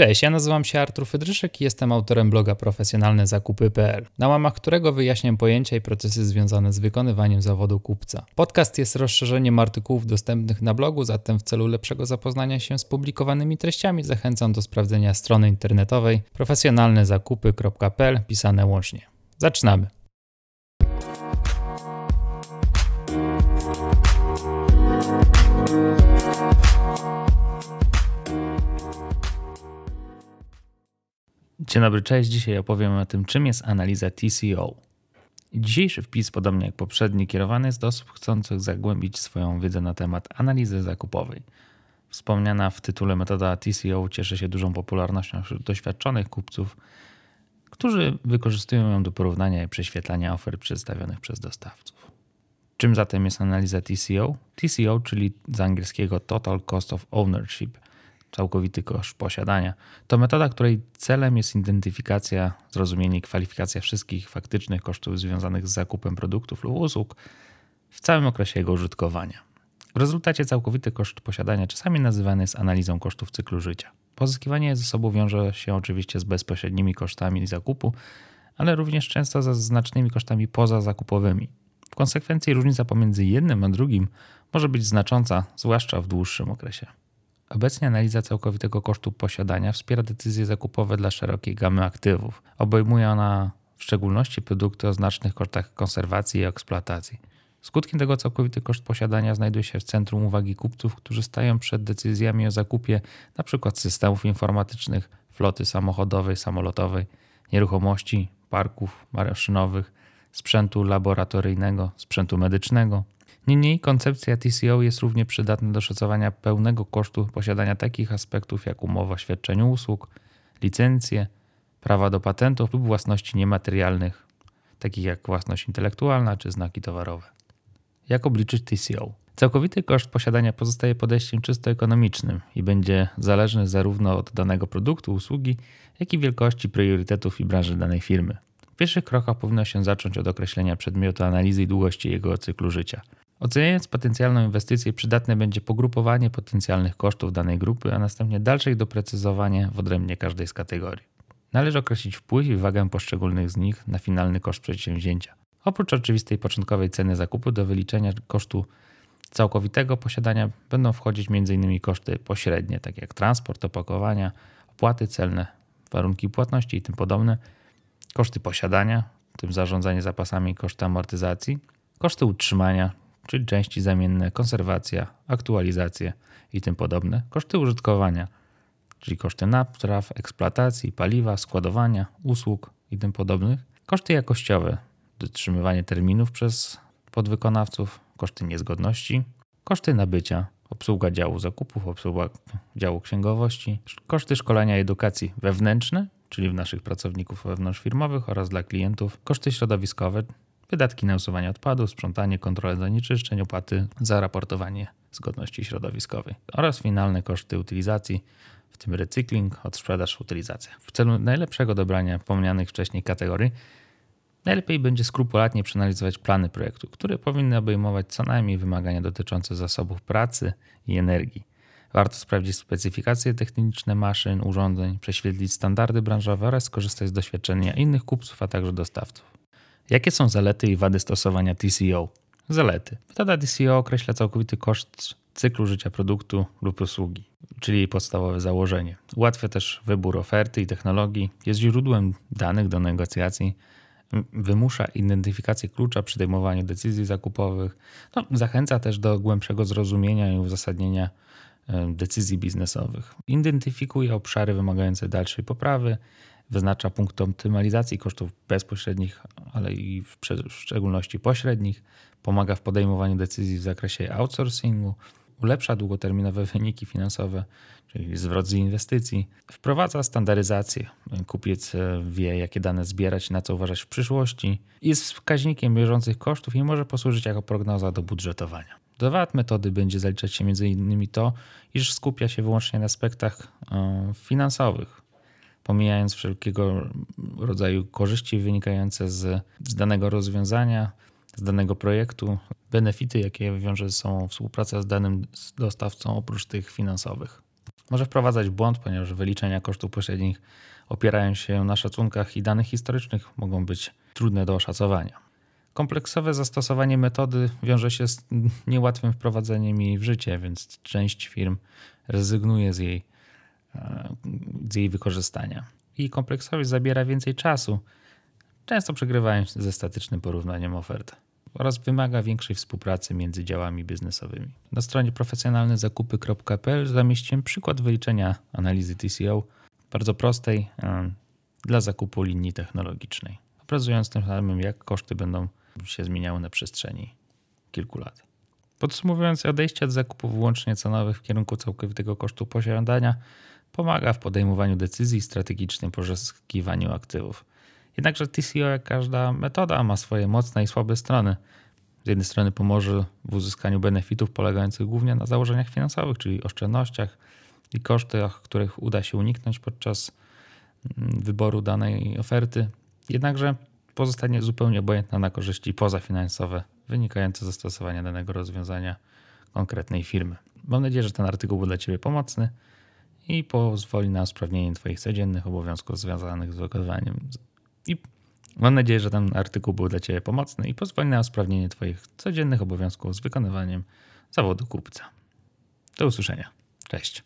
Cześć, ja nazywam się Artur Fydryszek i jestem autorem bloga profesjonalnezakupy.pl, na łamach którego wyjaśniam pojęcia i procesy związane z wykonywaniem zawodu kupca. Podcast jest rozszerzeniem artykułów dostępnych na blogu, zatem w celu lepszego zapoznania się z publikowanymi treściami zachęcam do sprawdzenia strony internetowej profesjonalnezakupy.pl pisane łącznie. Zaczynamy. Dzień dobry, cześć. Dzisiaj opowiem o tym, czym jest analiza TCO. Dzisiejszy wpis, podobnie jak poprzedni, kierowany jest do osób chcących zagłębić swoją wiedzę na temat analizy zakupowej. Wspomniana w tytule metoda TCO cieszy się dużą popularnością wśród doświadczonych kupców, którzy wykorzystują ją do porównania i prześwietlania ofert przedstawionych przez dostawców. Czym zatem jest analiza TCO? TCO, czyli z angielskiego Total Cost of Ownership – całkowity koszt posiadania. To metoda, której celem jest identyfikacja, zrozumienie i kwalifikacja wszystkich faktycznych kosztów związanych z zakupem produktów lub usług w całym okresie jego użytkowania. W rezultacie całkowity koszt posiadania czasami nazywany jest analizą kosztów cyklu życia. Pozyskiwanie ze sobą wiąże się oczywiście z bezpośrednimi kosztami zakupu, ale również często ze znacznymi kosztami pozazakupowymi. W konsekwencji różnica pomiędzy jednym a drugim może być znacząca, zwłaszcza w dłuższym okresie. Obecnie analiza całkowitego kosztu posiadania wspiera decyzje zakupowe dla szerokiej gamy aktywów. Obejmuje ona w szczególności produkty o znacznych kosztach konserwacji i eksploatacji. Skutkiem tego całkowity koszt posiadania znajduje się w centrum uwagi kupców, którzy stają przed decyzjami o zakupie np. systemów informatycznych, floty samochodowej, samolotowej, nieruchomości, parków maszynowych, sprzętu laboratoryjnego, sprzętu medycznego, Niemniej koncepcja TCO jest równie przydatna do szacowania pełnego kosztu posiadania takich aspektów jak umowa o świadczeniu usług, licencje, prawa do patentów lub własności niematerialnych, takich jak własność intelektualna czy znaki towarowe. Jak obliczyć TCO? Całkowity koszt posiadania pozostaje podejściem czysto ekonomicznym i będzie zależny zarówno od danego produktu, usługi, jak i wielkości priorytetów i branży danej firmy. W pierwszych krokach powinno się zacząć od określenia przedmiotu analizy i długości jego cyklu życia – Oceniając potencjalną inwestycję, przydatne będzie pogrupowanie potencjalnych kosztów danej grupy, a następnie dalsze ich doprecyzowanie w odrębnie każdej z kategorii. Należy określić wpływ i wagę poszczególnych z nich na finalny koszt przedsięwzięcia. Oprócz oczywistej początkowej ceny zakupu do wyliczenia kosztu całkowitego posiadania będą wchodzić m.in. koszty pośrednie, takie jak transport, opakowania, opłaty celne, warunki płatności i tym podobne, koszty posiadania, w tym zarządzanie zapasami i koszty amortyzacji, koszty utrzymania, czyli części zamienne, konserwacja, aktualizacje i tym podobne, koszty użytkowania, czyli koszty napraw, eksploatacji, paliwa, składowania, usług i tym podobnych, koszty jakościowe, dotrzymywanie terminów przez podwykonawców, koszty niezgodności, koszty nabycia, obsługa działu zakupów, obsługa działu księgowości, koszty szkolenia i edukacji wewnętrzne, czyli w naszych pracowników wewnątrzfirmowych oraz dla klientów, koszty środowiskowe, wydatki na usuwanie odpadów, sprzątanie, kontrolę zanieczyszczeń, opłaty za raportowanie zgodności środowiskowej oraz finalne koszty utylizacji, w tym recykling, odsprzedaż, utylizacja. W celu najlepszego dobrania wspomnianych wcześniej kategorii najlepiej będzie skrupulatnie przeanalizować plany projektu, które powinny obejmować co najmniej wymagania dotyczące zasobów pracy i energii. Warto sprawdzić specyfikacje techniczne maszyn, urządzeń, prześwietlić standardy branżowe oraz skorzystać z doświadczenia innych kupców, a także dostawców. Jakie są zalety i wady stosowania TCO? Zalety. Metoda TCO określa całkowity koszt cyklu życia produktu lub usługi, czyli jej podstawowe założenie. Ułatwia też wybór oferty i technologii, jest źródłem danych do negocjacji, wymusza identyfikację klucza przy podejmowaniu decyzji zakupowych, no, zachęca też do głębszego zrozumienia i uzasadnienia e, decyzji biznesowych. Identyfikuje obszary wymagające dalszej poprawy, wyznacza punkt optymalizacji kosztów bezpośrednich, ale i w szczególności pośrednich, pomaga w podejmowaniu decyzji w zakresie outsourcingu, ulepsza długoterminowe wyniki finansowe, czyli zwrot z inwestycji, wprowadza standaryzację. Kupiec wie, jakie dane zbierać, na co uważać w przyszłości, jest wskaźnikiem bieżących kosztów i może posłużyć jako prognoza do budżetowania. Do wad metody będzie zaliczać się m.in. to, iż skupia się wyłącznie na aspektach e, finansowych, pomijając wszelkiego rodzaju korzyści wynikające z, z danego rozwiązania, z danego projektu, benefity, jakie wiąże ze sobą współpraca z danym dostawcą oprócz tych finansowych. może wprowadzać błąd, ponieważ wyliczenia kosztów pośrednich opierają się na szacunkach i danych historycznych, mogą być trudne do oszacowania. Kompleksowe zastosowanie metody wiąże się z niełatwym wprowadzeniem jej w życie, więc część firm rezygnuje z jej, z jej wykorzystania. I kompleksowość zabiera więcej czasu, często przegrywając ze statycznym porównaniem ofert oraz wymaga większej współpracy między działami biznesowymi. Na stronie profesjonalnezakupy.pl zamieściłem przykład wyliczenia analizy TCO, bardzo prostej dla zakupu linii technologicznej, obrazując tym samym, jak koszty będą się zmieniały na przestrzeni kilku lat. Podsumowując, odejście od zakupów wyłącznie cenowych w kierunku całkowitego kosztu posiadania pomaga w podejmowaniu decyzji strategicznym poszukiwaniu aktywów. Jednakże TCO, jak każda metoda, ma swoje mocne i słabe strony. Z jednej strony pomoże w uzyskaniu benefitów polegających głównie na założeniach finansowych, czyli oszczędnościach i kosztach, których uda się uniknąć podczas mm, wyboru danej oferty. Jednakże pozostanie zupełnie obojętna na korzyści pozafinansowe wynikające ze stosowania danego rozwiązania konkretnej firmy. Mam nadzieję, że ten artykuł był dla Ciebie pomocny i pozwoli na usprawnienie Twoich codziennych obowiązków związanych z wykonywaniem i mam nadzieję, że ten artykuł był dla Ciebie pomocny i pozwoli na usprawnienie Twoich codziennych obowiązków z wykonywaniem zawodu kupca. Do usłyszenia. Cześć.